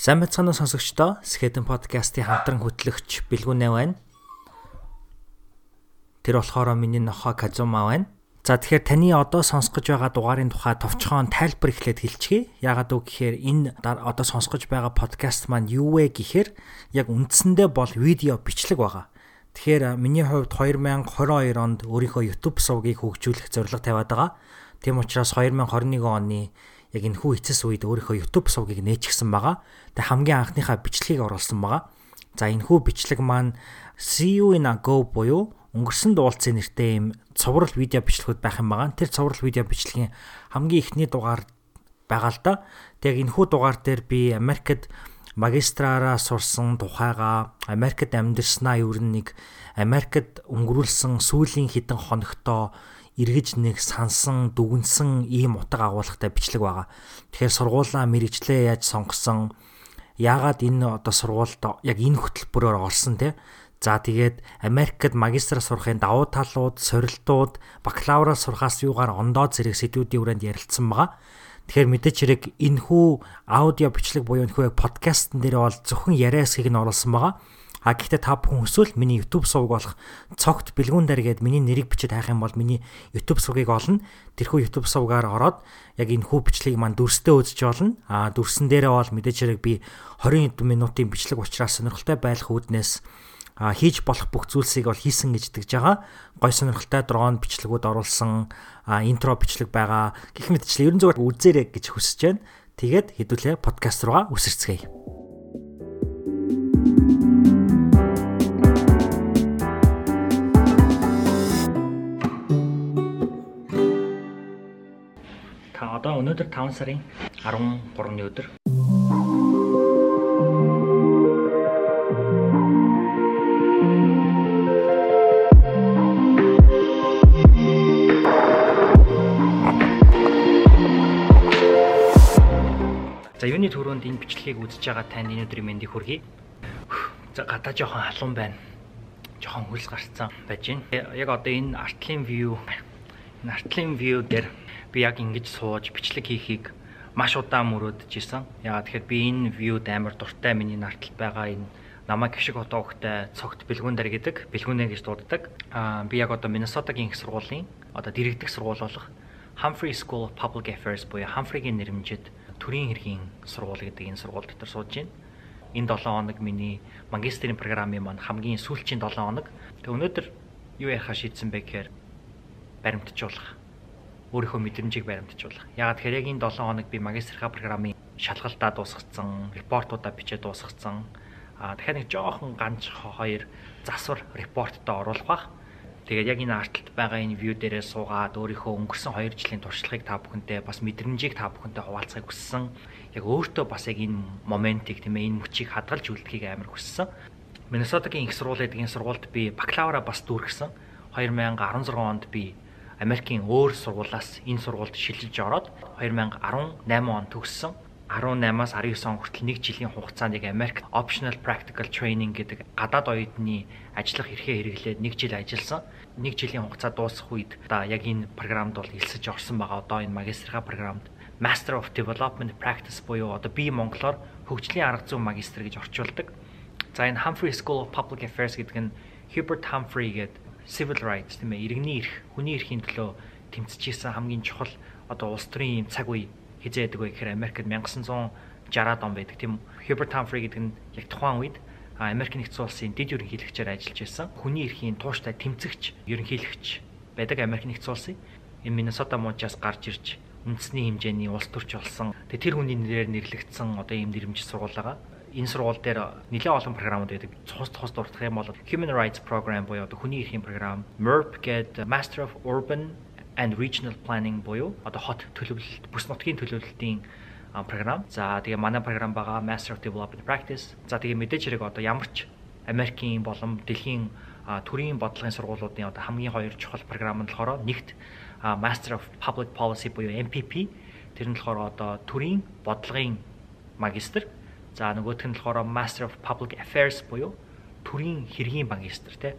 Сайн мэцхан сонсогчдоо Skeleton podcast-ийн хамтран хөтлөгч Бэлгүнэ байна. Тэр болохоор миний нохоо Казума байна. За тэгэхээр таны одоо сонсгож байгаа дугаарын тухай товчхон тайлбар эхлээд хэлчихье. Яагаад үг гэхээр энэ одоо сонсгож байгаа подкаст маань юу вэ гэхээр яг үндсэндээ бол видео бичлэг байгаа. Тэгэхээр миний хувьд 2022 онд өөрийнхөө YouTube сувгийг хөгжүүлэх зорилго тавиад байгаа. Тийм учраас 2021 оны яг энэ хүү эцэс үед өөрийнхөө YouTube сувгийг нээчихсэн байгаа. Тэгээ хамгийн анхныхаа бичлэгийг оруулсан байгаа. За энэ хүү бичлэг маань See you in a go буюу өнгөрсөн дуулцын нэртэй юм цоврал видео бичлэгүүд байх юм байгаа. Тэр цоврал видео бичлэгийн хамгийн эхний дугаар байгаа л да. Тэгээ энэ хүү дугаар дээр би Америкт магистраараа сурсан тухайгаа Америкт амьдэрснаа ер нь нэг Америкт өнгөрүүлсэн сүүлийн хэдэн хоногтоо эргэж нэг сансан дүгнсэн ийм утга агуулгатай бичлэг байгаа. Тэгэхээр сургуулаа мэрэгчлээ яаж сонгосон яагаад энэ одоо сургуульд яг энэ хөтөлбөрөөр орсон те. За тэгээд Америкт магистр сурахын давуу талууд, сорилтууд, бакалавра сурахаас юугаар ондоо зэрэг сэдвүүдийн хүрээнд ярилцсан байгаа. Тэгэхээр мэдээч хэрэг энэ хүү аудио бичлэг буюу энэ хүү подкастн дээр бол зөвхөн яриа хэсгийг нь оруулсан байгаа. А гэхдээ та бүхэн өсвөл миний YouTube сувг болох цогт бэлгүүн дээр гээд миний нэрийг бичиж хайх юм бол миний YouTube сувгийг олно. Тэрхүү YouTube сувгаар ороод яг энэ хүү бичлэгийг маань дүрстэй үзэж болно. А дүрсэн дээрээ бол мэдээж хэрэг би 20 минутын бичлэг учраас сонирхолтой байх үүднээс а хийж болох бүх зүйлсийг бол хийсэн гэж итгэж байгаа. Гой сонирхолтой дрон бичлэгүүд оруулсан интро бичлэг байгаа. Гэх мэтчлээ ерөн зүгээр үзээрэй гэж хүсэж байна. Тэгээд хэдүүлээ подкаст руугаа үсэрцгээе. Өнөөдөр 5 сарын 13-ны өдөр. За юуны төрөнд энэ бичлэгийг үзэж байгаа танд энэ өдрийн мэндийг хүргэе. За гадаа жоохон халуун байна. Жоохон хөлс гарцсан байж байна. Яг одоо энэ артлын view энэ артлын view дээр би яг ингэж сууж бичлэг хийхийг маш удаан мөрөөдөж исэн. Яагаад тэгэхээр би энэ вьюд амар дуртай миний нартал байгаа энэ намайг гişиг хотоо хөхтэй цогт бэлгүүндэр гэдэг бэлгүүнэ гэж дууддаг. Аа би яг одоо Миннесотагийн их сургуулийн одоо дэрэгдэх сургууль болох Humphrey School of Public Affairs буюу Humphrey-гийн нэрмжид төрийн хэргийн сургууль гэдэг энэ сургууль дотор сууж байна. Энэ 7 хоног миний магистрийн програмын маань хамгийн сүүлчийн 7 хоног. Тэг өнөөдөр юу ярих шийдсэн бэ гэхээр баримтжуулах өөрийнхөө мэдрэмжийг баримтжуулах. Ягаад тэгэхээр яг энэ 7 хоног би магистрийн програмын шалгалтаа дуусгацсан, репортуудаа бичээд дуусгацсан. Аа дахиад нэг жоохон ганц хоёр засвар репортоо оруулах бах. Тэгээд яг энэ артталт байгаа энэ view дээрээ суугаад өөрийнхөө өнгөрсөн 2 жилийн туршлагыг та бүхэнтэй бас мэдрэмжийг та бүхэнтэй хуваалцахыг хүссэн. Яг өөртөө бас яг энэ моментийг тийм ээ энэ мөчийг хадгалж үлдэхийг амар хүссэн. Миннесотагийн их сургууль гэдэг энэ сургуульд би бакалавра бас дүүргэсэн. 2016 онд би Америкийн өөр сургуулиас энэ сургуульд шилжиж ороод 2018 он төгссөн. 18-аас 19 он хүртэл 1 жилийн хугацаанд яг Америк Optional Practical Training гэдэг гадаад оюутны ажиллах эрхээ хэрэглээд 1 жил ажилласан. 1 жилийн хугацаа дуусах үед одоо яг энэ програмд бол элсэж орсон байгаа. Одоо энэ магистрийн програмд Master of Development Practice буюу одоо би монголоор хөгжлийн арга зүйн магистр гэж орчуулдаг. За энэ Humphrey School of Public Affairs гэдэг нь Hubert Humphrey гэдэг civil rights тийм ээ иргэний эрх, хүний эрхийн төлөө тэмцэж исэн хамгийн чухал одоо улс төрийн цаг үе хизээ байдаг вэ гэхээр Америкт 1960-аад он байдаг тийм Hubert Humphrey гэдэг нь яг тухайн үед Америк нэгдсэн улсын дэд ерөнхийлөгчөөр ажиллаж байсан. Хүний эрхийн тууштай тэмцэгч ерөнхийлөгч байдаг Америк нэгдсэн улсын энэ Миннесота мужаас гарч ирж үндэсний хэмжээний улс төрч болсон. Тэгээ тэр хүний нэрээр нэрлэгдсэн одоо ийм нэрмжит сургууль байгаа энэ сургууль дээр нэлээд олон програмууд байдаг. Цус цус дурдах юм бол Human Rights Program буюу одоо хүний эрхийн програм, MERP гэдэг Master of Urban and Regional Planning буюу одоо хот төлөвлөлт, бүс нутгийн төлөвлөлтийн програм. За тэгээ манай програм байгаа Master of Development Practice. За тэгээ мэдээж хэрэг одоо ямар ч Америкийн болон дэлхийн төрийн бодлогын сургуулиудын одоо хамгийн хоёр чухал програм нь болохоор нэгт Master of Public Policy буюу MPP тэр нь болохоор одоо төрийн бодлогын магистр За нөгөөх нь болохоор Master of Public Affairs буюу төрийн хэргийн магистр те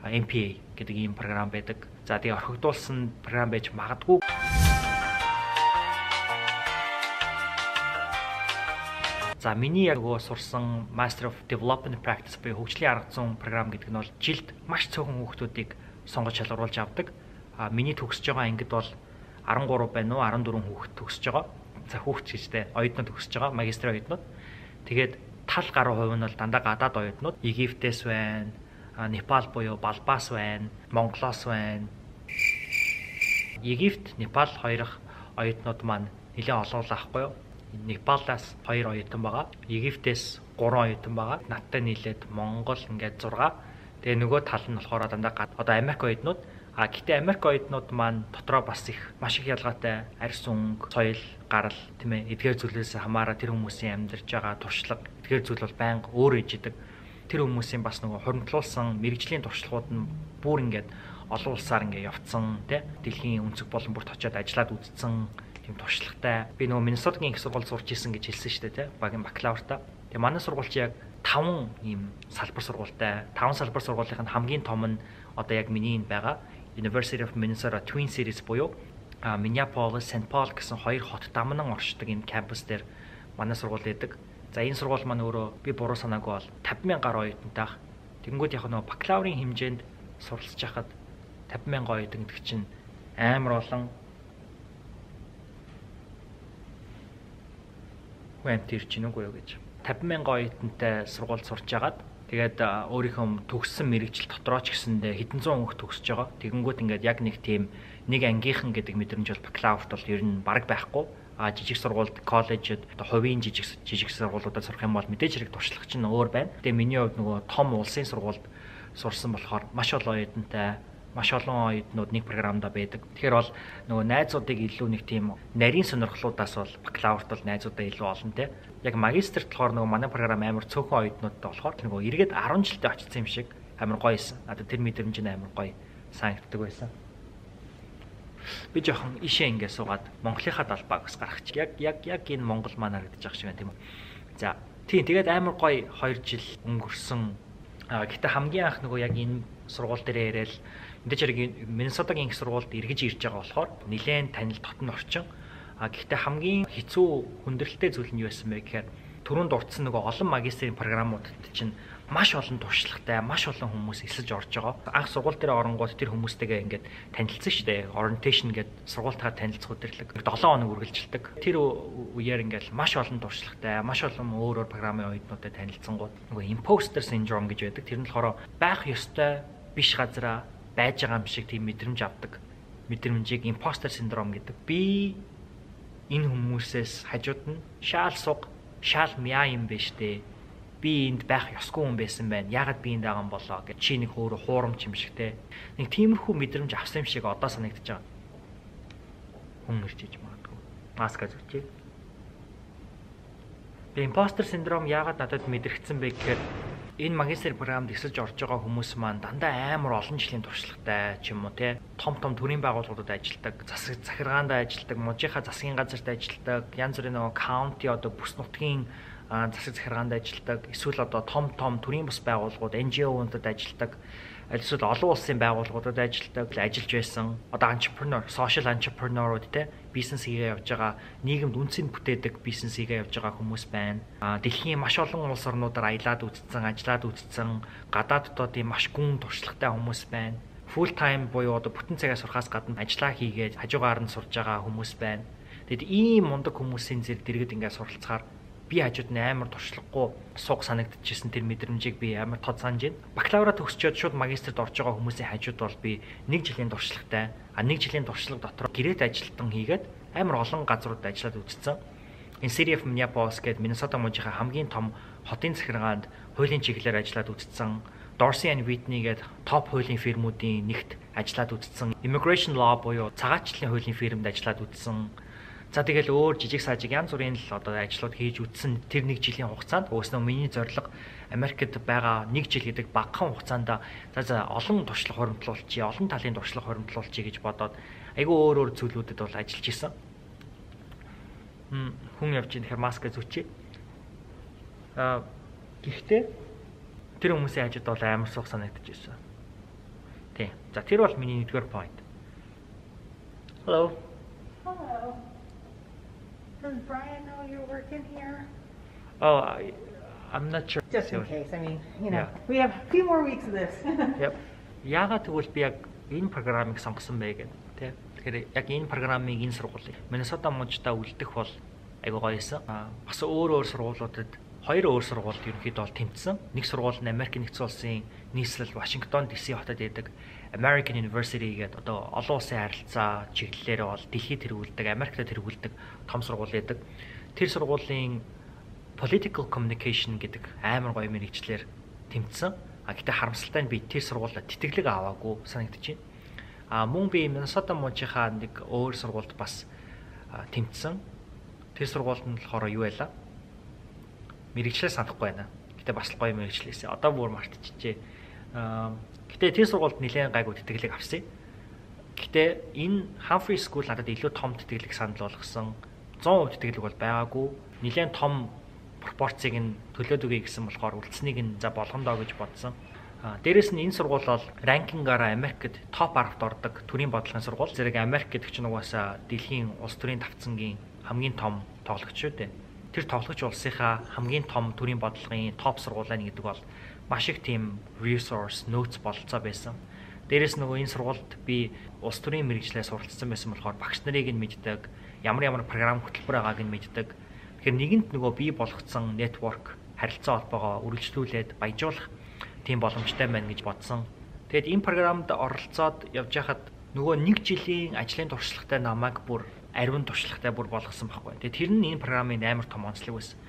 MPA гэдэг ийм програм байдаг. За тэгээ орхигдуулсан програм байж магадгүй. За миний яг нөгөө сурсан Master of Development Practice буюу хөгжлийн арга зүйн програм гэдэг нь бол жилд маш цөөхөн хүүхдүүдийг сонгож шалгаруулж авдаг. А миний төгсөж байгаа ангид бол 13 байна уу 14 хүүхэд төгсөж байгаа. За хүүхэд гэжтэй оюутнууд төгсөж байгаа магистрийн оюутнууд. Тэгээд тал гаруй хувь нь бол дандаа гадаад оюутнууд Египтээс байна, Непал буюу Балбаас байна, Монголоос байна. Египт, Непал хоёрох оюутнууд маань нэлээд олоолаа ахгүй юу? Непалаас 2 оюутан байгаа. Египтээс 3 оюутан байгаа. Надтай нийлээд Монгол ингээд 6. Тэгээ нөгөө тал нь болохоор дандаа одоо Америк оюутнууд А гэтээ Америк оюутнууд маань дотроо бас их маш их ялгаатай арьс өнгө, соёл, гарал тийм ээ эдгээр зүйлээс хамаараа тэр хүмүүсийн амьдарч байгаа туршлага эдгээр зүйл бол байнга өөр ижидэг. Тэр хүмүүсийн бас нөгөө хуримтлуулсан мэрэгжлийн туршлагууд нь бүр ингээд олон улсаар ингээд явцсан тий дэлхийн өнцөг болон бүрт очиод ажиллаад үзсэн тийм туршлагатай. Би нөгөө Миннесотагийн их сургууль сурч исэн гэж хэлсэн шүү дээ тий багийн бакалавртаа. Тэгээ манай сургууль чи яг 5 ийм салбар сургуультай. 5 салбар сургуулийн хамгийн том нь одоо яг миний энэ байгаа University of Minnesota Twin Cities буюу Minneapolis, St. Paul гэсэн хоёр хот дамнан оршдог энэ кампус дээр манай сургууль байдаг. За энэ сургууль маань өөрөө би буруу санаагүй бол 50,000 гаруй оюутантай. Тэнгүүд яг нөгөө бакалаврын хэмжээнд суралцж байхад 50,000 оюутан гэдэг чинь амар олон хүн амт ирж юу гэж. 50,000 оюутантай сургууль сурч агаад Тэгээд өөрийнхөө төгссөн мэрэгжил дотроо ч гэсэндээ хэдэн зуун хүүхд төгсөж байгаа. Тэгэнгүүт ингээд яг нэг тийм нэг ангийнхан гэдэг мэдрэмж бол бакалаврт бол ер нь бараг байхгүй. А жижиг сургуульд, коллежид, одоо хувийн жижиг жижиг сургуулиудад сурах юм бол мэдээж хэрэг туршлага чинь өөр байна. Тэгээ миний хувьд нөгөө том улсын сургуульд сурсан болохоор маш олон оюутантай маш олон оюутнууд нэг програмда байдаг. Тэгэхээр бол нөгөө найзуудыг илүү нэг тийм нарийн сонирхлуудаас бол бакалаврт бол найзуудаа илүү олон те. Яг магистрт болохоор нөгөө манай програм амар цөөхөн оюутнуудтай болохоор нөгөө эргээд 10 жилдээ очсон юм шиг амар гоёсэн. Надад тэр мэдрэмж нь амар гоё санагддаг байсан. Би жоохон ишээ ингэ суугаад Монголынхаа далбааг бас гаргачих. Яг яг яг энэ Монгол маань харагдаж байгаа шиг байна тийм үү. За тийм тэгээд амар гоё 2 жил өнгөрсөн. А гэтээ хамгийн анх нөгөө яг энэ сургууль дээр яриад Мэдээж хэрэг Миннесотагийн их сургуульд эргэж ирж байгаа болохоор нэлээд танил дотн орчин. А гэхдээ хамгийн хэцүү хүндрэлтэй зүйл нь юу байсан бэ гэхээр түрүүнд дурдсан нөгөө олон магистрийн програмуудад чинь маш олон туршлагатай, маш олон хүмүүс эсэлж орж байгаа. Анх сургууль дээр оронгууд тэр хүмүүстэйгээ ингээд танилцсан шүү дээ. Orientation гэдэг сургуультайгаа танилцах өдрлөг 7 хоног үргэлжилдэг. Тэр үеэр ингээд маш олон туршлагатай, маш олон өөр өөр програмын оюутнуудтай танилцсангууд нөгөө imposter syndrome гэж байдаг. Тэр нь болохоор байх ёстой биш газараа байж байгаа юм шиг тийм мэдрэмж авдаг. Мэдрэмжийг импостер синдром гэдэг. Би энэ хүмүүсээс хажууд нь шаал суг, шаал мяа юм байна штэ. Би энд байх ёсгүй хүн байсан байна. Яагаад би энд байгаа юм болоо гэж чи нэг хөөрө хуурамч юм шиг те. Нэг тиймэрхүү мэдрэмж авсан юм шиг одоо санагдаж байгаа. Хүн ирж иж магадгүй. Маска зүчээ. Би импостер синдром яагаад надад мэдрэгдсэн бэ гэхээр энэ магистр програмд эсэлж орж байгаа хүмүүс маань дандаа амар олон жилийн туршлагатай ч юм уу те? Том том төрийн байгууллагуудад ажилладаг засаг захиргаанд ажилладаг мужийнхаа засгийн газарт ажилладаг янз бүрийн нөгөө каунти одоо бүс нутгийн засаг захиргаанд ажилладаг эсвэл одоо том том төрийн бас байгууллагууд NGO-уудад ажилладаг эсвэл олон улсын байгууллагуудад ажилладаг, ажиллаж байсан. Одоо entrepreneur, social entrepreneur-ууд те бизнес хийгээ явж байгаа, нийгэмд үнцийг бүтээдэг бизнес хийгээ явж байгаа хүмүүс байна. А дэлхийн маш олон улс орнуудаар аялаад үзсэн, ажиллаад үзсэн, гадаад дотоодын маш гүн туршлагатай хүмүүс байна. Full time буюу одоо бүтэн цагаас сурахаас гадна ажиллаа хийгээд хажуугаар нь сурж байгаа хүмүүс байна. Тэгэд ийм мундаг хүмүүсийн зэрэг дэргэд ингээд суралцахаар би хажууд нь амар туршлагагүй сууг санагдчихсэн тэр мэдрэмжийг би амар тод санаж байна. Бакалавра төгсчөөд шууд магистрт орж байгаа хүмүүсийн хажууд бол би нэг жилийн туршлагатай. А нэг жилийн туршлага дотор гэрээт ажилтан хийгээд амар олон газрууд ажиллаад үзсэн. City of Minneapolis гэдэг Minnesota мужийнхаа хамгийн том хотын захиргаанд хуулийн чиглэлээр ажиллаад үзсэн. Dorsey and Whitney гэдэг топ хуулийн фирмүүдийн нэгт ажиллаад үзсэн. Immigration Law буюу цагаачлалын хуулийн фирмд ажиллаад үзсэн За тэгэл өөр жижиг сажиг янз бүрийн л одоо ажлууд хийж үтсэн тэр нэг жилийн хугацаанд өөснөө миний зорилго Америкт байгаа нэг жил гэдэг багахан хугацаанд за за олон туршлага хуримтлуулчих, олон талын туршлага хуримтлуулчих гэж бодоод айгүй өөр өөр зүйлүүдэд бол ажиллаж исэн. Хүн явж ийн тэгэхээр маска зүчээ. Аа гэхдээ тэр хүмүүсийн хажууд бол амар суух санагдаж байсан. Тийм. За тэр бол миний нэгдүгээр point. Hello. Does Brian know you're working here? Oh, I, I'm not sure. Just in case. I mean, you know, Yeah. we have a few more weeks of this. Yep. Яагаад тэгвэл би яг энэ программыг сонгосон бэ гэдэг тий. Тэгэхээр яг энэ программыг энэ сургуулийг Миннесота мужидаа үлдэх бол айгуу гоёсэн. Аа бас өөр өөр сургуулиудад хоёр өөр сургуульд ерөнхийдөө бол тэмцсэн. Нэг сургууль нь Америк нэгдсэн улсын нийслэл Вашингтон DC хотод байдаг American University гэдэг одоо олон улсын харилцаа чиглэлээр бол дэлхийд тэргүүлдэг, Америкт тэргүүлдэг том сургууль байдаг. Тэр сургуулийн political communication гэдэг амар гоё мэрэгчлэр тэмцсэн. А гэтээ харамсалтай нь би тэр сургуулиуд тэтгэлэг аваагүй байна. А мөн би Миннесота мужийнхаа нэг өөр сургуульд бас тэмцсэн. Тэр сургуульд нь болохоор юу байлаа? Мэргэжлээ санахгүй байна. Гэтээ бас л гоё мэргэжлээсээ. Одоо бүр мартчихжээ. Аа гэтээ тэр сургуульд нэлээд гайгүй тэтгэлэг авсан. Гэтээ энэ Humphrey School надад илүү том тэтгэлэг санал болгосон. 100% тэтгэлэг бол байгаагүй. Нэлээд том пропорцийг нь төлөөд өгье гэсэн болохоор үлдсэнийг нь за болгондоо гэж бодсон. А дээрэс нь энэ сургууль бол ранкингаараа Америкт топ 10-т ордог төрийн бодлогын сургууль. Зэрэг Америк гэдэг чинь угаасаа дэлхийн улс төрийн давтцангийн хамгийн том тоглогч шүү дээ. Тэр тоглогч улсынхаа хамгийн том төрийн бодлогын топ сургуулаа нэг гэдэг бол маш их тийм resource notes бололцоо байсан. Дээрээс нөгөө энэ сургуульд би улс төрийн мэрэгчлээ суралцсан байсан болохоор багш нарыг нь мэддэг, ямар ямар програм хөтөлбөр байгааг нь мэддэг. Тэгэхээр нэгэнт нөгөө бий болгоцсон network харилцаа холбоогоо үргэлжлүүлээд баяжуулах тийм боломжтой байна гэж бодсон. Тэгэд энэ програмд оролцоод явж хахад нөгөө нэг жилийн ажлын туршлагатай намайг бүр ариун туршлагатай бүр болгосон байхгүй. Тэгээд тэр нь энэ програмын амар том онцлог байсан.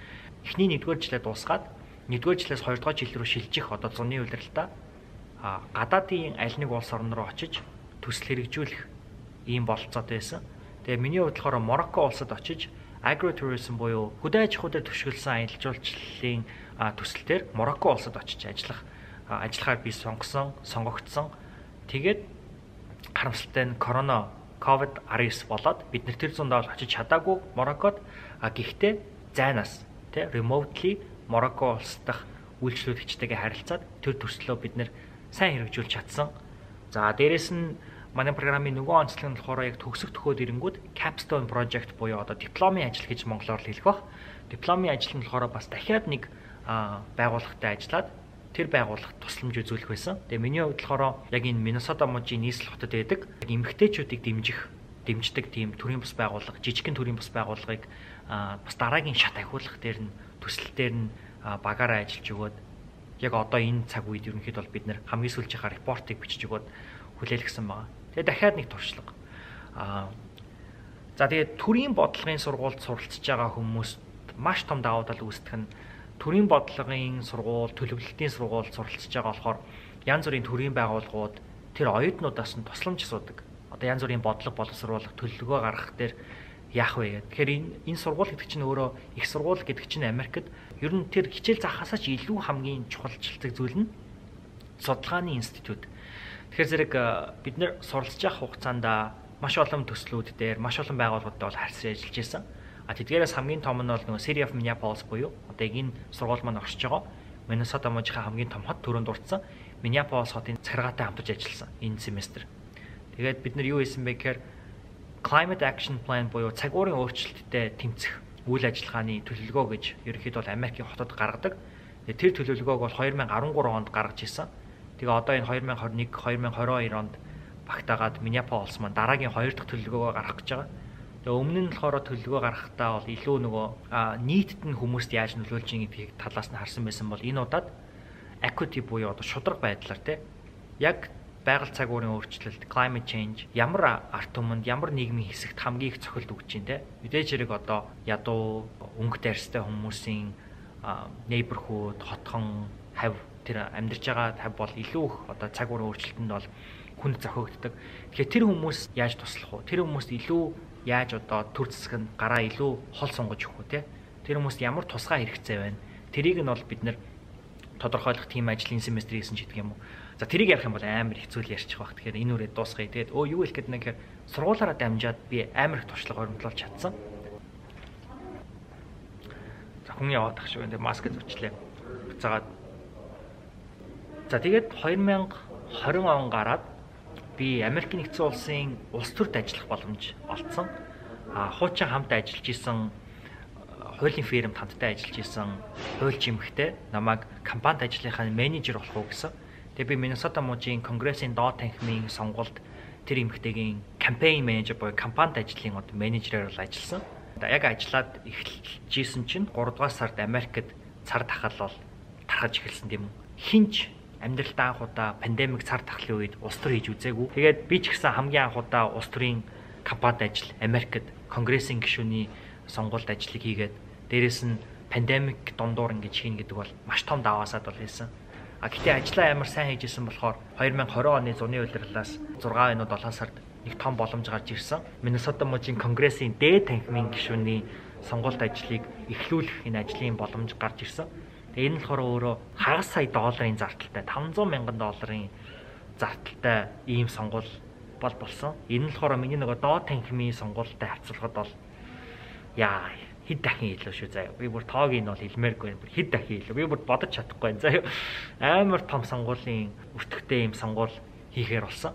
Эхний нэгдүгээр жилээ дуусгаад нэгдүгээр жилээс хоёрдугаар жил рүү шилжих одоо зуны удирдалтаа а гадаадын аль нэг улс орн руу очиж төсөл хэрэгжүүлэх ийм бололцоотой байсан. Тэгээ миний хувьд болохоор Марокко улсад очиж агротуризм буюу хөдөө аж ахуй дээр төшөглсөн аялал жуулчлалын төсөлтөөр Марокко улсад очиж ажиллах ажиллахаар би сонгосон, сонгогдсон. Тэгээд харамсалтай нь корона COVID-19 болоод бид нэр тэр зундаа очиж чадаагүй Мароккод а гэхдээ зайнаас тий remotely Марокко улс дахь үйлчлүүлэгчтэйгээ харилцаад тэр төслөө бид нэр сайн хэрэгжүүлж чадсан. За дээрэс нь манай програмын нөгөө онцлог нь болохоор яг төгсөх төхөөд ирэнгүүт capstone project буюу одоо дипломын ажил гэж монголоор хэлэх бах. Дипломын ажил нь болохоор бас дахиад нэг байгууллагатай ажиллаад тэр байгууллагт тусламж үзүүлэх байсан. Тэгээ миний хувьд болохоор яг энэ Миннесота мужийн нийслэл хотод байдаг эмэгтэйчүүдийг дэмжих дэмждэг тийм төрийн бас байгууллага, жижигхэн төрийн бас байгууллагыг бас дараагийн шат ахиулах дээр нь төсөл дээр нь багаараа ажиллаж өгөөд яг одоо энэ цаг үед ерөнхийд бол бид нэр хамгийн сүүлчийнхаа репортыг бичиж өгөөд хүлээлгсэн байгаа. Тэгээ дахиад нэг туршлага. Аа за тэгээ төрийн бодлогын сургуульд суралцж байгаа хүмүүст маш том давуу тал үүсдэг нь төрийн бодлогын сургууль, төлөвлөлтийн сургууль суралцж байгаа болохоор янз бүрийн төрийн байгууллагууд тэр оюутнуудаас нь тусламж асуудаг. Одоо янз бүрийн бодлого боловсруулах, төлөвлөгөө гаргах дээр яах вэ гэдэг. Тэгэхээр энэ энэ сургууль гэдэг чинь өөрөө их сургууль гэдэг чинь Америкт ер нь тэр хичээл заахаасаа ч илүү хамгийн чухалчилдаг зүйл нь судалгааны институт. Тэгэхээр зэрэг бид нэр суралцж явах хугацаанд маш олон төслүүд дээр маш олон байгууллагуудад бол харьцаж ажиллаж байсан. А тэдгээрээс хамгийн том нь бол нөгөө City of Minneapolis буюу одоо яг энэ сургууль маань оршиж байгаа Minnesota мужийнхаа хамгийн том хот төрөнд дурдсан Minneapolis хотын царгаатай хамтарч ажилласан энэ семестр. Тэгээд бид нар юу хийсэн бэ гэхээр Climate Action Plan буюу цагуурын өөрчлөлттэй тэмцэх үйл ажиллагааны төлөвлөгөө гэж ерөнхийдөө бол Америкийн хотод гаргадаг. Тэр төлөвлөгөөг бол 2013 онд гаргаж ирсэн. Тэгээ одоо энэ 2021 2022 онд багтаагаад Minneapolis маань дараагийн хоёр дахь төлөвлөгөөгөө гаргах гэж байгаа. Тэгээ өмнө нь болохоор төлөвлөгөө гаргахтаа бол илүү нөгөө нийтэд нь хүмүүст яаж нөлөөлж ийн гэдгийг талаас нь харсан байсан бол энэ удаад equity буюу одоо шудраг байдлаар те яг байгаль цаг уурын өөрчлөлт, climate change ямар арт түмэнд, ямар нийгмийн хэсэгт хамгийн их цохилт өгч чинь те. Мэдээж хэрэг одоо ядуу, өнгө дайрстай хүмүүсийн neighborhood, хотхон, хав тэр амьдарч байгаа хав бол илүү их одоо цаг уурын өөрчлөлтөнд бол хүнд зохиогддог. Тэгэхээр тэр хүмүүс яаж туслах вэ? Тэр хүмүүст илүү яаж одоо төр зэсэг нь гараа илүү хол сунгаж өгөх вэ? Тэр хүмүүст ямар тусгай хэрэгцээ байна? Тэрийг нь бол бид нэр тодорхойлох тийм ажлын семестр хийсэн ч гэдэг юм уу. За тэрийг ярих юм бол амар хэцүү л ярьчих бах. Тэгэхээр энэ үрээ дуусгая. Тэгээд өө юу хэлэх гээд нэг сургуулаараа дамжаад би амар их туршлага оримтлуулж чадсан. За хүн яваад тах шүү. Тэгээд маск зүчлээ. Буцаагаад За тэгээд 2020 он гараад би Америк нэгдсэн улсын улс төрд ажиллах боломж олцсон. А хуучин хамт ажиллаж исэн хуулийн фирмд хамтдаа ажиллаж исэн хуульч эмэгтэй намайг компанид ажлынхаа менежер болох уу гэсэн. Тэгээ би Миннесота мужийн конгрессийн доод танхимын сонгуульд тэр эмэгтэйгийн кампайн менежер буюу компанид ажлын одоо менежерээр бол ажилласан. Яг ажиллаад эхэлжсэн чинь 3 дугаар сард Америкт цар тахал бол тархаж эхэлсэн тийм хинч амьдралдаа анх удаа пандемик цар тахлын үед улс төр хийж үзээгүй. Тэгээд би ч гэсэн хамгийн анх удаа улс төрийн компанид ажил Америкт конгрессийн гишүүний сонгуульд ажлыг хийгээд дээрэс нь пандемик дундуур ингэж хийн гэдэг бол маш том даваасаад бол хэлсэн. А гэтээ ажлаа амар сайн хийжсэн болохоор 2020 оны зуны удирлаас 6 өнөө 7 сард нэг том боломж гарч ирсэн. Миннесота мужийн конгрессийн дээд танхимын гишүүний сонгуульт ажлыг эхлүүлэх энэ ажлын боломж гарч ирсэн. Тэгээ энэ болохоор өөрөө хагас сая долларын зардалтай 500 мянган долларын зардалтай ийм сонгуул бол болсон. Энэ нь болохоор миний нөгөө доод танхимын сонгуультай харьцуулахад бол яа хэд дахин илүү шүү заяа. Би бүр тоог нь бол хэлмээргүй бүр хэд дахин илүү. Би бүр бодож чадахгүй заяа. Амар том сонгуулийн өртөгтэй юм сонгуул хийхээр болсон.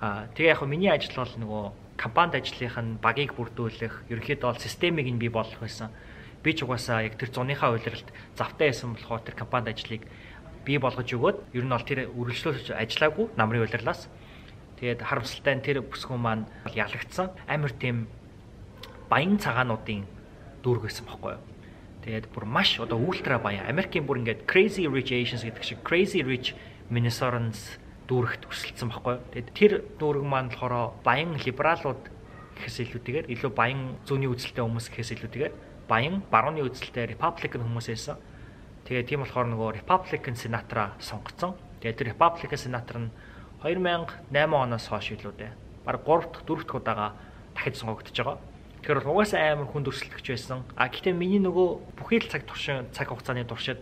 Аа тэгээ яг миний ажил бол нөгөө компанид ажлынх нь багийг бүрдүүлэх, ерөнхийдөө бол системийг нь бий болгох байсан. Би ч угаасаа яг тэр зуныхаа үйлрэлт завтай байсан болохоор тэр компанид ажлыг бий болгож өгөөд ер нь бол тэр үргэлжлүүлж ажиллаагүй намрын үйлрлээс. Тэгээд харамсалтай нь тэр бүсгүн маань ялагдсан. Амар тийм баян цагаануудын дүүрэг байсан байхгүй юу. Тэгээд бүр маш одоо ультра баян Америкийн бүр ингээд Crazy Rich Asians гэдэг шиг Crazy Rich Minnesotans дүүрэгт өсөлдсөн байхгүй юу. Тэгээд тэр дүүрэг маань болохоор баян либералууд гэхээс илүүтэйгээр илүү баян зүүнний үзэлтэй хүмүүс гэхээс илүүтэйгээр баян барууны үзэлтэй Republican хүмүүс байсан. Тэгээд тийм болохоор нөгөө Republican сенатораа сонгоцсон. Тэгээд тэр Republican сенатор нь 2008 оноос хойш илүү дээ. Бараг 3 дахь 4 дахь удаага дахиж сонгогдож байгаа. Тэгэхээр бол угаасаа амар хүнд өрсөлдөгч байсан. А гэхдээ миний нөгөө бүхий л цаг туршин цаг хугацааны туршид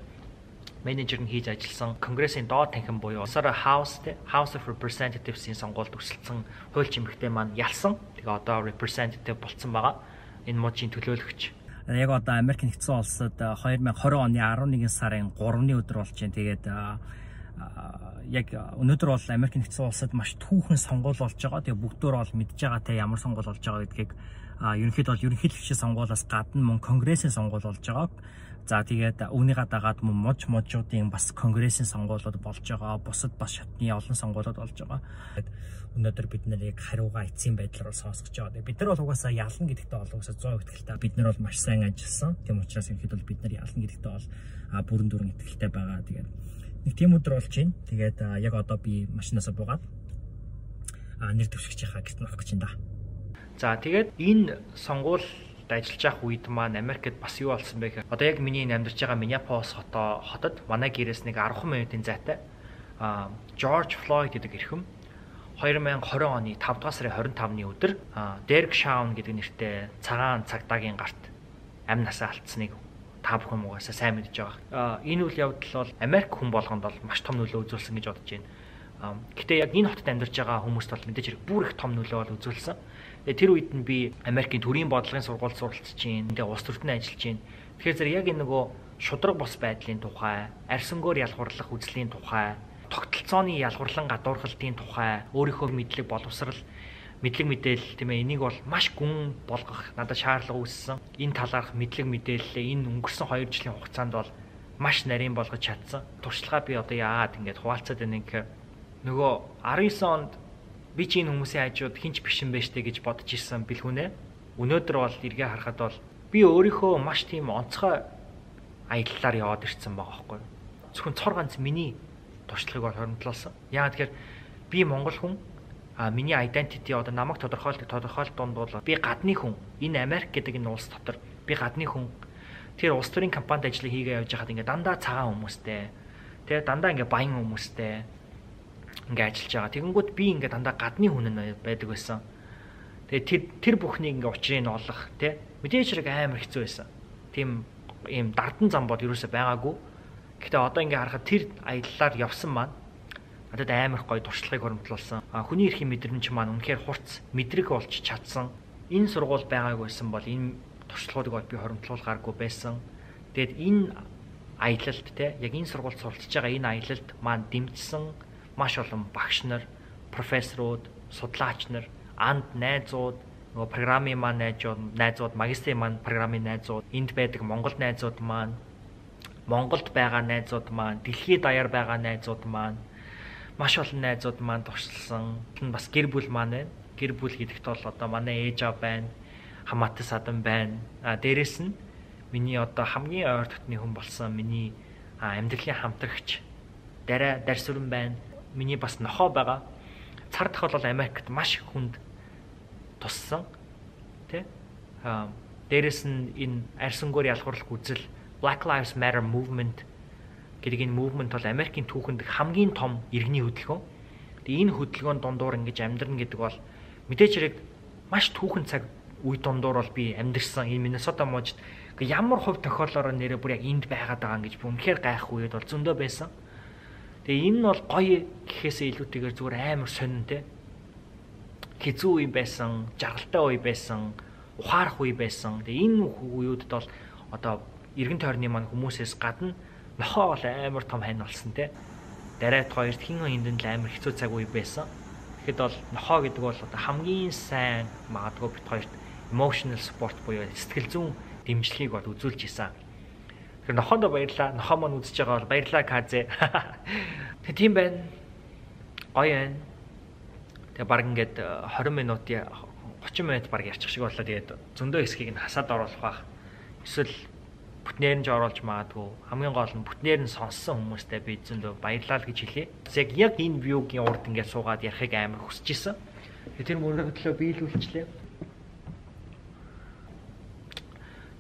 менежер нь хийж ажилласан конгрессийн доод танхим буюу Sara House House of Representatives-ийн сонгуульд өсөлдсөн хууль чимэгтэй маань ялсан. Тэгээ одоо representative болцсон байгаа. Энэ мужийн төлөөлөгч. Яг одоо Америк нэгдсэн улсад 2020 оны 11 сарын 3-ны өдөр болж байна. Тэгээд яг өнөөдөр бол Америк нэгдсэн улсад маш түүхэн сонгуул болж байгаа. Тэгээ бүгдөө бол мэдж байгаа те ямар сонгуул болж байгаа гэдгийг а ерөнхийдөө бол ерөнхийлөгчийн сонгуулиас гадна мөн конгрессийн сонгуул болж байгаа. За тэгээд үүнийгээ дагаад мөн муж мужуудын бас конгрессийн сонгуулиуд болж байгаа. Бусад бас шатны олон сонгуулиуд болж байгаа. Өнөөдөр бид нэр яг хариугаа эцсийн байдлаар бол сонсгож байгаа. Бид нар бол угаасаа ялна гэдэгтээ бол угаасаа 100% итгэлтэй. Бид нар бол маш сайн ажилласан. Тийм учраас ерөнхийдөө бид нар ялна гэдэгтээ бол бүрэн дүрэн итгэлтэй байгаа. Тэгээд нэг тийм өдөр болж байна. Тэгээд яг одоо би машинаасаа буугаад нэр төвшгчийнхаа гэрт навах гэж байна да. За тэгээд энэ сонгуульд ажиллаж явах үед маань Америкт бас юу болсон бэ гэхээр одоо яг миний амьдарч байгаа Миннеаполис хотоо хотод манай гэрээс нэг 10 минутын зайтай а Жорж Флойд гэдэг эрхэм 2020 оны 5 дугаар сарын 25-ны өдөр Дерек Шаун гэдэг нэртэй цагаан цагдаагийн гарт амь насаа алдсныг та бүхэн угаасаа сайн мэдж байгаа. Энэ үйл явдал бол Америк хүн болгонд бол маш том нөлөө үзүүлсэн гэж бодож байна. Гэтэ яг энэ хотод амьдарч байгаа хүмүүст бол мэдээж хэрэг бүр их том нөлөө бол үзүүлсэн. Тэгээ тэр үед нь би Америкийн төрийн бодлогын сургуульд суралцж чинь, тэгээ улс төртөнд ажиллаж чинь. Тэгэхээр зэрэг яг энэ нөгөө шудраг бос байдлын тухай, арсангоор ялгуурлах үзлийн тухай, тогтолцооны ялгуурлан гадуурхалтын тухай, өөрийнхөө мэдлэг боловсрал мэдлэг мэдээлэл тийм ээ энийг бол маш гүн болгох надад шаардлага үүссэн. Энэ талаарх мэдлэг мэдээлэлээ энэ өнгөрсөн 2 жилийн хугацаанд бол маш нарийн болгож чадсан. Туршлагаа би одоо яагаад ингэж хуваалцаад байна гэхээр нөгөө 19 онд би чи энэ хүмүүсийн хажууд хинч бишэн байж тээ гэж бодож ирсэн бэлгүнэ. Өнөөдөр бол эргээ харахад бол би өөрийнхөө маш тийм онцгой аяллаар яваад ирсэн байгаа байхгүй. Зөвхөн цор ганц миний туршлагыг бол хоримтлуулсан. Яагаад тэгэхээр би монгол хүн а миний identity одоо намайг тодорхойлдог тодорхойлт донд бол би гадны хүн. Энэ Америк гэдэг энэ улс дотор би гадны хүн. Тэр улс төрийн компанид ажлыг хийгээ явж байхад ингээ дандаа цагаан хүмүүстэй. Тэгээ дандаа ингээ баян хүмүүстэй ингээ ажиллаж байгаа. Тэгэнгүүт би ингээ дандаа гадны хүн байдаг байсан. Тэгээ тэр тэр бүхнийг ингээ учрыг нь олох тий мэдээж хэрэг амар хэцүү байсан. Тийм ийм дардан зам бод юусаа байгаагүй. Гэхдээ одоо ингээ харахад тэр аяллаар явсан маань надад амар гоё туршлагыг хөрөмтлүүлсэн. А хүний эрхийн мэдрэмж маань үнэхээр хурц мэдрэг болж чадсан. Энэ сургууль байгаагүй байсан бол энэ туршлагуудыг би хөрөмтлүүлгааргүй байсан. Тэгэд энэ аялалд те яг энэ сургуульд суралцж байгаа энэ аялалд маань дэмжсэн маш олон багш нар, профессоруд, судлаач нар, анд найзууд, нөгөө програмын маань найзууд, найзууд, магистрийн маань програмын найзууд, энд байдаг Монгол найзууд маань, Монголд байгаа найзууд маань, дэлхийд даяар байгаа найзууд маань маш олон найзууд маань туршилсан. Бас гэр бүл маань байна. Гэр бүл гэдэгт бол одоо манай ээж аав байна. Хамаатай садан байна. А дээрэс нь миний одоо хамгийн ойр дотны хүн болсон миний амьдралын хамтрагч дараа дарсүрэн байна. Миний бас нохоо байгаа. Цар тахал бол Америкт маш хүнд туссан. Тэ? Аа дээрэс нь энэ арьсангуур ялгуурлах үзэл Black Lives Matter movement гэдэг энэ movement бол Америкийн түүхэнд хамгийн том иргэний хөдөлгөөн. Тэгээ энэ хөдөлгөөнд дундуур ингэж амьдрна гэдэг бол мэдээч хэрэг маш түүхэн цаг үе дундуур бол би амьдэрсэн энэ Миннесота мужид ямар хувь тохиоллоор нэрээ бүр яг энд байгаад байгаа гэж үнэхээр гайхгүй бол зөндөө байсан. Тэгээ энэ нь бол гоё гэхээсээ илүүтэйгээр зүгээр амар сонин те. Хизүү үе байсан, жаргалтай үе байсан, ухаарах үе байсан. Тэгээ энэ үеүүдэд бол одоо эргэн тойрны маань хүмүүсээс гадна нохоо бол амар том хань болсон те. Дарайт хоёрт хин хиндэн л амар хэцүү цаг үе байсан. Тэгэхэд бол нохоо гэдэг бол одоо хамгийн сайн магадгүй бит хоёрт emotional support буюу сэтгэл зүйн дэмжлэгийг бол үзүүлж исэн. Тэгэхээр нохоондоо баярлаа. Нохоо маань үзэж байгаа бол баярлаа Казэ. Тэг тийм байна. Гоё байна. Тэгээ баг ингээд 20 минутын 30 минут баг ярьчих шиг боллоо. Тэгээд зөндөө хэсгийг нь хасаад оруулах бах. Эсвэл бүтнээр нь ч оруулж магадгүй. Хамгийн гол нь бүтнээр нь сонссон хүмүүстээ би зөндөө баярлалаа гэж хэлье. Яг яг энэ вьюгийн урд ингээд суугаад ярихыг амар хүсэж исэн. Тэр мөрөглөө биелүүлчихлээ.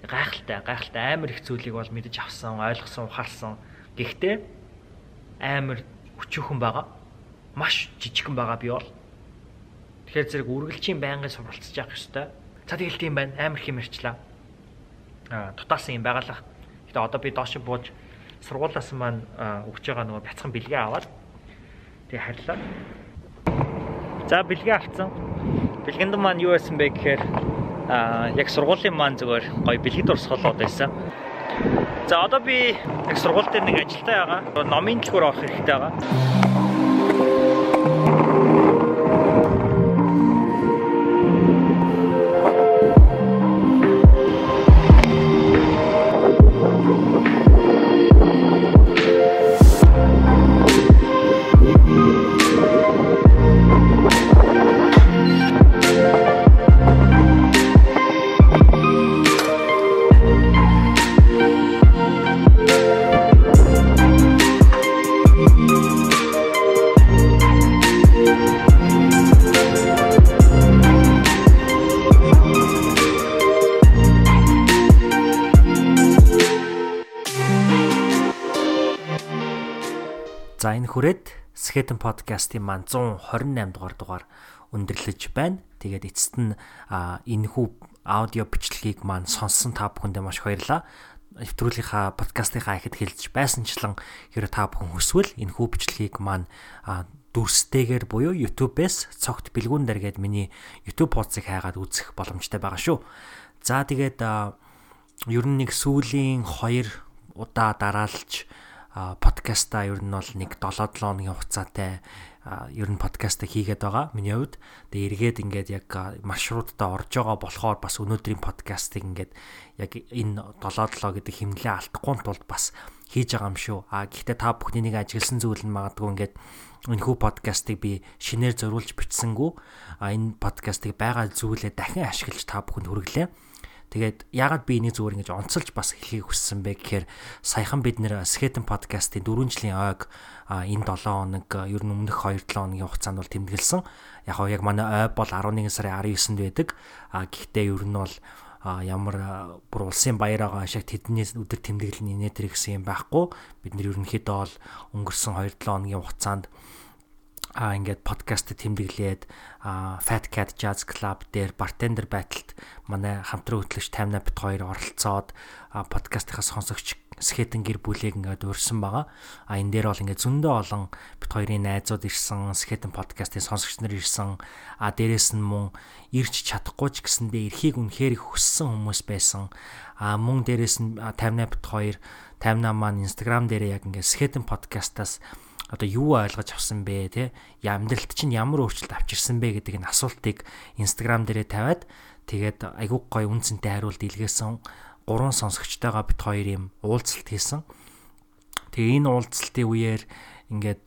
Гайхалтай гайхалтай амар их зүйлийг бол мэдэж авсан, ойлгосон, ухаарсан. Гэхдээ амар өчүүхэн байгаа. Маш жижигхэн байгаа би бол. Тэгэхээр зэрэг үргэлжийн байнгын суралцж явах ёстой. За тэгэл тийм байна. Амар их юм ярьчлаа. Аа дутаасан юм байгалах. Гэтэ одоо би доош бууж сургуулаас маань өгч байгаа нөгөө бяцхан бэлгээ аваад тэгээ харьлаа. За бэлгээ авцсан. Бэлгэнд маань юу байсан бэ гэхээр аа яг сургуулийн маань зүгээр гоё бэлгэд урсгалууд байсан. За одоо би яг сургууль дээр нэг ажилтаа байгаа. Номын дэлгүүр орох хэрэгтэй байгаа. Хүрээд Skeleton podcast-ийн маань 128 дугаар дугаар өндөрлөж байна. Тэгээд эцэст нь энэхүү аудио бичлэгийг маань сонссон та бүхэндээ маш баярлалаа. Нэвтрүүлгийнхаа подкастынхаа ихэд хэлж байсанчлан хэрэв та бүхэн хүсвэл энэхүү бичлэгийг маань дүрстэйгээр буюу YouTube-ээс цогт бэлгүүн дээр гээд миний YouTube хуудсыг хайгаад үзэх боломжтой байгаа шүү. За тэгээд ер нь нэг сүүлийн 2 удаа дараалж подкаста ер нь бол нэг 7-7 хоногийн хугацаатай ер нь подкаста хийгээд байгаа миний хувьд. Тэгээ эргээд ингээд яг маршруттай орж байгаа болохоор бас өнөөдрийн подкастыг ингээд яг энэ 7-7 гэдэг хэмнэлээ алдахгүй тулд бас хийж байгаа юм шүү. А гэхдээ та бүхний нэг ажигласан зүйл нь магадгүй ингээд энэхүү подкастыг би шинээр зориулж бичсэнгүү а энэ подкастыг байгаа зүйлээ дахин ашиглаж та бүхэнд хүргэлээ. Тэгээд яагаад би энийг зүгээр ингэж онцолж бас хэлхийг хүссэн бэ гэхээр саяхан бид нэр Skeleton podcast-ийн 4 жилийн ойг энэ 7 хоног ер нь өмнөх 2-7 хоногийн хугацаанд бол тэмдэглэсэн. Яг хоо яг манай ой бол 11 сарын 19-нд байдаг. А гэхдээ ер нь бол ямар бүр улсын баяр байгаа шиг тэдний өдөр тэмдэглэл нэтэр гэсэн юм байхгүй. Бид нэр ерөнхийдөө бол өнгөрсөн 2-7 хоногийн хугацаанд а ингээд подкаст тэмдэглээд Fat Cat Jazz Club дээр бартендер байталд манай хамтран хөтлөгч 58 бит 2 оролцоод подкастынхаа сонсогч скетэн гэр бүлийг ингээд урьсан байгаа. А энэ дээр бол ингээд зөндөө олон бит хоёрын найзууд ирсэн, скетэн подкастын сонсогч нар ирсэн. А дээрэс нь мөн ирч чадахгүй ч гэсэндээ эрхийг үнэхээр хүссэн хүмүүс байсан. А мөн дээрэс нь 58 бит 2 58 маань Instagram дээр яг ингээд скетэн подкастаас одоо юу ойлгож авсан бэ те амьдралд чинь ямар өөрчлөлт авчирсан бэ гэдэг энэ асуултыг инстаграм дээрээ тавиад тэгээд айгуу гой үнцэнтэй хариулт илгээсэн гурван сонсогчтойгоо бит хоёр юм уулзалт хийсэн. Тэгээ энэ уулзалтын үеэр ингээд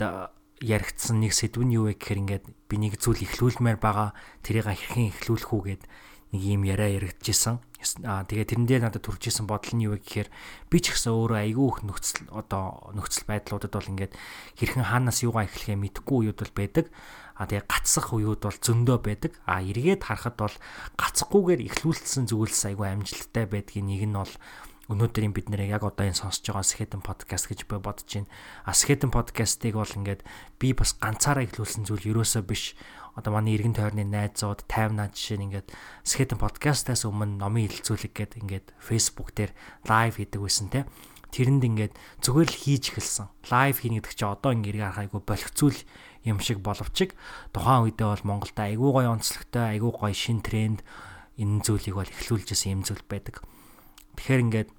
яригдсан нэг сэдв нь юу вэ гэхээр ингээд би нэг зүйл ихлүүлмээр байгаа тэрийг хэрхэн ихлүүлэх үү гэд нэг юм яриа яригдчихсэн. Аа тэгээ тэрэн дээр надад төрж исэн бодол нь юу вэ гэхээр би ч гэсэн өөрөө айгүй их нөхцөл одоо нөхцөл байдлуудад бол ингээд хэрхэн хаанаас юугаа эхлэхээ мэдэхгүй үед бол байдаг. А тэгээ гацсах уууд бол зөндөө байдаг. А эргээд харахад бол гацхгүйгээр ихлүүлсэн зүйлс айгүй амжилттай байдгийн нэг нь бол өнөөдрийн бид нэр яг одоо энэ сонсож байгаа Skeleton podcast гэж би бодож байна. А Skeleton podcast-ыг бол ингээд би бас ганцаараа ихлүүлсэн зүйл ерөөсөө биш. Одоо манай эргэн тойрны найзууд 50 наад жишээ нь ингээд Skeleton podcast-аас өмнө номын хилцүүлэг гээд ингээд Facebook дээр live хийдэг байсан те. Тэрэнд ингээд зүгээр л хийж эхэлсэн. Live хийнэ гэдэг чинь одоо ингээд харах айгу боловцуул юм шиг боловчиг. Тухайн үедээ бол Монголд айгу гоё онцлогтой, айгу гоё шин тренд энэ зүйлийг бол эхлүүлжсэн юм зүйл байдаг. Тэгэхээр ингээд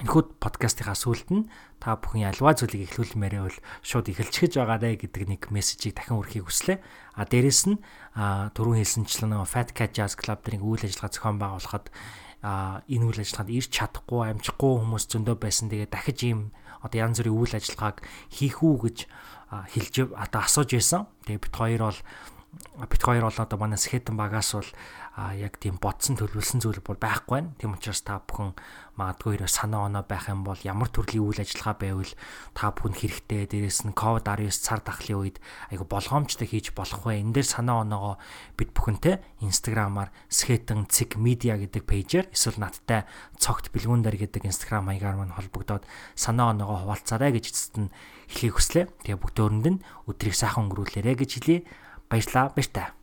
энэхүү подкастынхаа сүүлд нь та бүхэн альва зүйлийг эхлүүлмээрээ бол шууд эхэлчихэж байгаарэ гэдэг нэг мессежийг дахин өрхийг хүслээ. А дээрэс нь түрүүн хэлсэнчлэн нөгөө Fat Cat Jazz Club дэрийн үйл ажиллагаа зохион байгуулахад энэ үйл ажиллагаанд ирч чадахгүй амжихгүй хүмүүс зөндөө байсан. Тэгээ дахиж ийм одоо янз бүрийн үйл ажиллагааг хийх үү гэж хэлж одоо асууж байсан. Тэгээ бит хоёр бол бит хоёр бол одоо манай Skeleton багаас бол а яг тийм бодсон төлөвлөсөн зүйл бол байхгүй байна. Тийм учраас та бүхэн магадгүй хэрэг санаа оноо байх юм бол ямар төрлийн үйл ажиллагаа байвал та бүхэн хэрэгтэй. Дээрээс нь COVID-19 цар тахлын үед айгу болгоомжтой хийж болох вэ? Энэ дээр санаа оноогоо бид бүхэнтэй Instagram-аар Skeleton Cig Media гэдэг пэйжээр эсвэл надтай цогт бэлгүүндэр гэдэг Instagram маягаар мань холбогдоод санаа оноогоо хуваалцаарай гэж эцэст нь хэлхийг хүслээ. Тэгээ бүгд өөрөнд нь өдрийг сайхан өнгөрүүлээрэ гэж хэлье. Баярлалаа. Баяр таа.